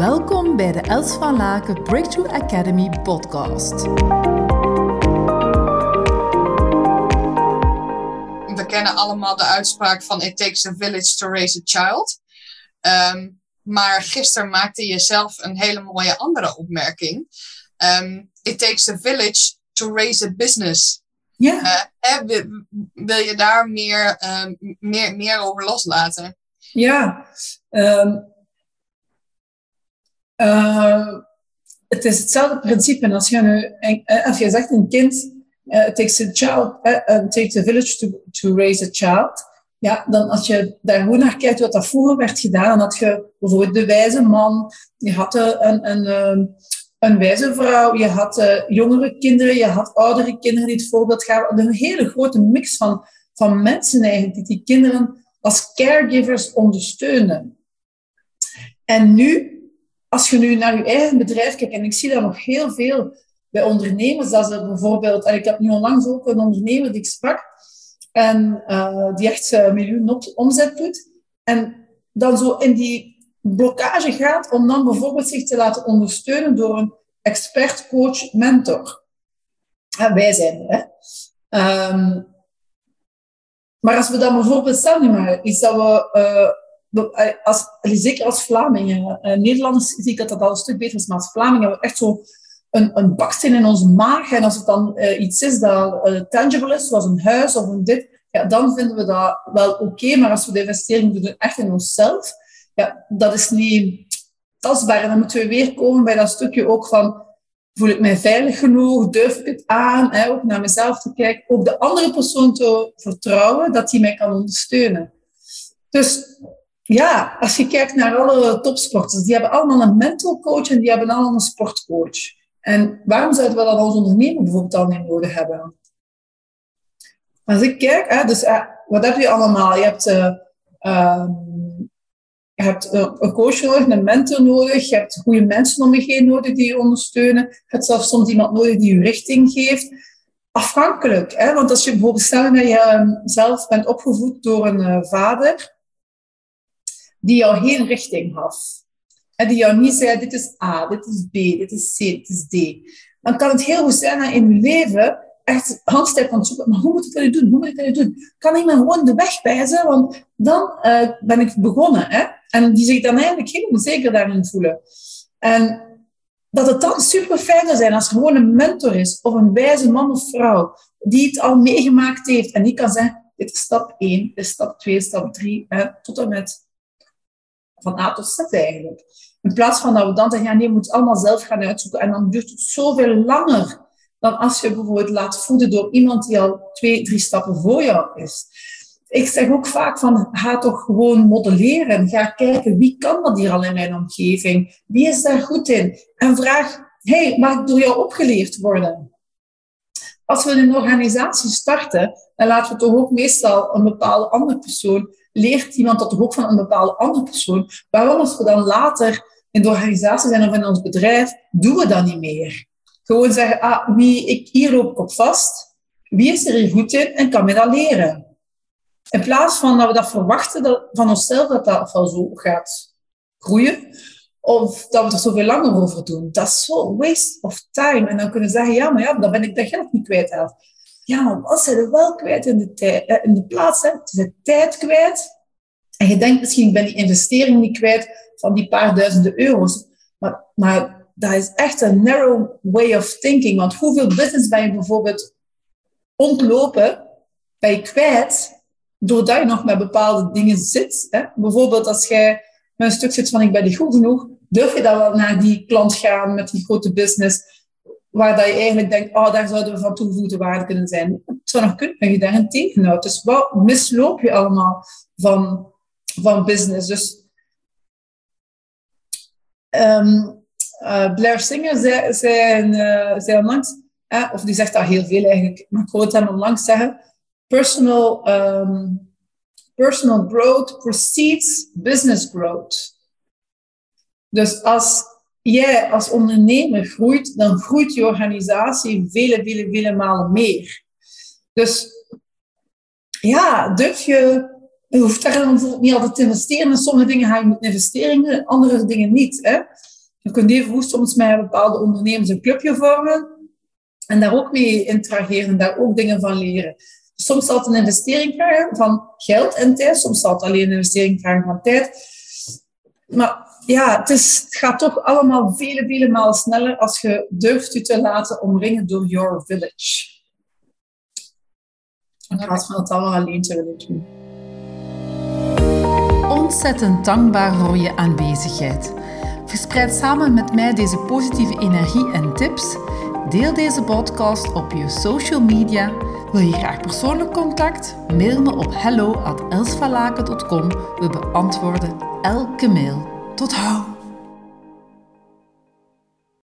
Welkom bij de Els van Laken Breakthrough Academy podcast. We kennen allemaal de uitspraak van It takes a village to raise a child. Ehm, maar gisteren maakte je zelf een hele mooie andere opmerking. Ehm, it takes a village to raise a business. Ja. Uh, wil, wil, je daar meer, um, meer, meer over loslaten? Ja. Um, uh, het is hetzelfde principe. Als je, nu, als je zegt een kind, uh, it takes a child, uh, takes a village to, to raise a child. Ja, dan als je daar goed naar kijkt wat dat vroeger werd gedaan, dan had je bijvoorbeeld de wijze man, je had een, een, een, een wijze vrouw, je had jongere kinderen, je had oudere kinderen die het voorbeeld gaven. Een hele grote mix van, van mensen eigenlijk, die die kinderen als caregivers ondersteunen. En nu, als je nu naar je eigen bedrijf kijkt, en ik zie dat nog heel veel bij ondernemers, dat ze bijvoorbeeld, en ik heb nu onlangs ook een ondernemer die ik sprak, en uh, die echt een miljoen omzet doet, en dan zo in die blokkage gaat om dan bijvoorbeeld zich te laten ondersteunen door een expert, coach, mentor. En wij zijn er, hè. Um, maar als we dan bijvoorbeeld, stel nu maar, is dat we, uh, als, zeker als Vlamingen, uh, Nederlanders zie ik dat dat al een stuk beter is, maar als Vlamingen hebben we echt zo een, een baksteen in onze maag. En als het dan uh, iets is dat tangible is, zoals een huis of een dit, ja, dan vinden we dat wel oké. Maar als we de investering doen echt in onszelf, ja, dat is niet tastbaar. En dan moeten we weer komen bij dat stukje ook van, voel ik mij veilig genoeg? Durf ik het aan? Hè? Ook naar mezelf te kijken. Ook de andere persoon te vertrouwen dat die mij kan ondersteunen. Dus ja, als je kijkt naar alle topsporters, die hebben allemaal een mental coach en die hebben allemaal een sportcoach. En waarom zouden we dat als ondernemer bijvoorbeeld al niet nodig hebben? Als ik kijk, hè, dus uh, wat heb je allemaal? Je hebt um, je hebt een coach nodig, een mentor nodig, je hebt goede mensen om je heen nodig die je ondersteunen. Je hebt zelfs soms iemand nodig die je richting geeft. Afhankelijk, hè? want als je bijvoorbeeld stelt dat je zelf bent opgevoed door een vader die jou geen richting gaf. En die jou niet zei, dit is A, dit is B, dit is C, dit is D. Dan kan het heel goed zijn dat in je leven echt handstijd kan zoeken. Maar hoe moet ik dat doen? Hoe moet ik dat doen? Kan ik me gewoon de weg wijzen? Want dan uh, ben ik begonnen. Hè? En die zich dan eigenlijk helemaal zeker daarin voelen. En dat het dan super fijn zou zijn als er gewoon een mentor is, of een wijze man of vrouw, die het al meegemaakt heeft. En die kan zeggen, dit is stap 1, dit is stap 2, stap 3, hè, tot en met van A tot Z eigenlijk. In plaats van dat we dan zeggen, nee, je moet het allemaal zelf gaan uitzoeken. En dan duurt het zoveel langer dan als je bijvoorbeeld laat voeden door iemand die al twee, drie stappen voor jou is. Ik zeg ook vaak van, ga toch gewoon modelleren. Ga kijken, wie kan dat hier al in mijn omgeving? Wie is daar goed in? En vraag, hey, mag ik door jou opgeleerd worden? Als we een organisatie starten, dan laten we toch ook meestal een bepaalde andere persoon, leert iemand dat toch ook van een bepaalde andere persoon. Waarom als we dan later in de organisatie zijn of in ons bedrijf, doen we dat niet meer? Gewoon zeggen, ah, wie, ik, hier loop ik op vast. Wie is er hier goed in en kan mij dat leren? In plaats van dat we dat verwachten van onszelf, dat dat wel zo gaat groeien. Of dat we er zoveel langer over doen. Dat is zo waste of time. En dan kunnen we zeggen, ja, maar ja, dan ben ik dat geld niet kwijt. Ja, maar wat zijn er wel kwijt in de, tijd, eh, in de plaats? Hè? Het is tijd kwijt. En je denkt misschien, ik ben die investering niet kwijt van die paar duizenden euro's. Maar, maar dat is echt een narrow way of thinking. Want hoeveel business ben je bijvoorbeeld ontlopen, ben je kwijt, doordat je nog met bepaalde dingen zit. Hè? Bijvoorbeeld als jij met een stuk zit van ik ben niet goed genoeg, durf je dan wel naar die klant gaan met die grote business, waar dat je eigenlijk denkt, oh, daar zouden we van toegevoegde waarde kunnen zijn. Het zou nog kunnen dat je daarin tegenhoudt. Dus wat misloop je allemaal van, van business? Dus um, uh, Blair Singer zei, zei, uh, zei onlangs, eh, of die zegt dat heel veel eigenlijk, maar ik hoorde hem onlangs zeggen, personal, um, personal growth precedes business growth. Dus als jij als ondernemer groeit, dan groeit je organisatie vele, vele, vele malen meer. Dus ja, durf je je hoeft daar niet altijd te investeren. In sommige dingen ga je moeten andere dingen niet. Hè? Je kunt even goed soms met bepaalde ondernemers een clubje vormen en daar ook mee interageren en daar ook dingen van leren. Soms zal het een investering vragen van geld en tijd, soms zal het alleen een investering vragen van tijd. Maar ja, het, het gaat toch allemaal vele, vele malen sneller als je durft je te laten omringen door your village. In plaats van het allemaal alleen te. Ontzettend dankbaar voor je aanwezigheid. Verspreid samen met mij deze positieve energie en tips. Deel deze podcast op je social media. Wil je graag persoonlijk contact? Mail me op hello@elsvalaken.com. We beantwoorden elke mail. Tot hou!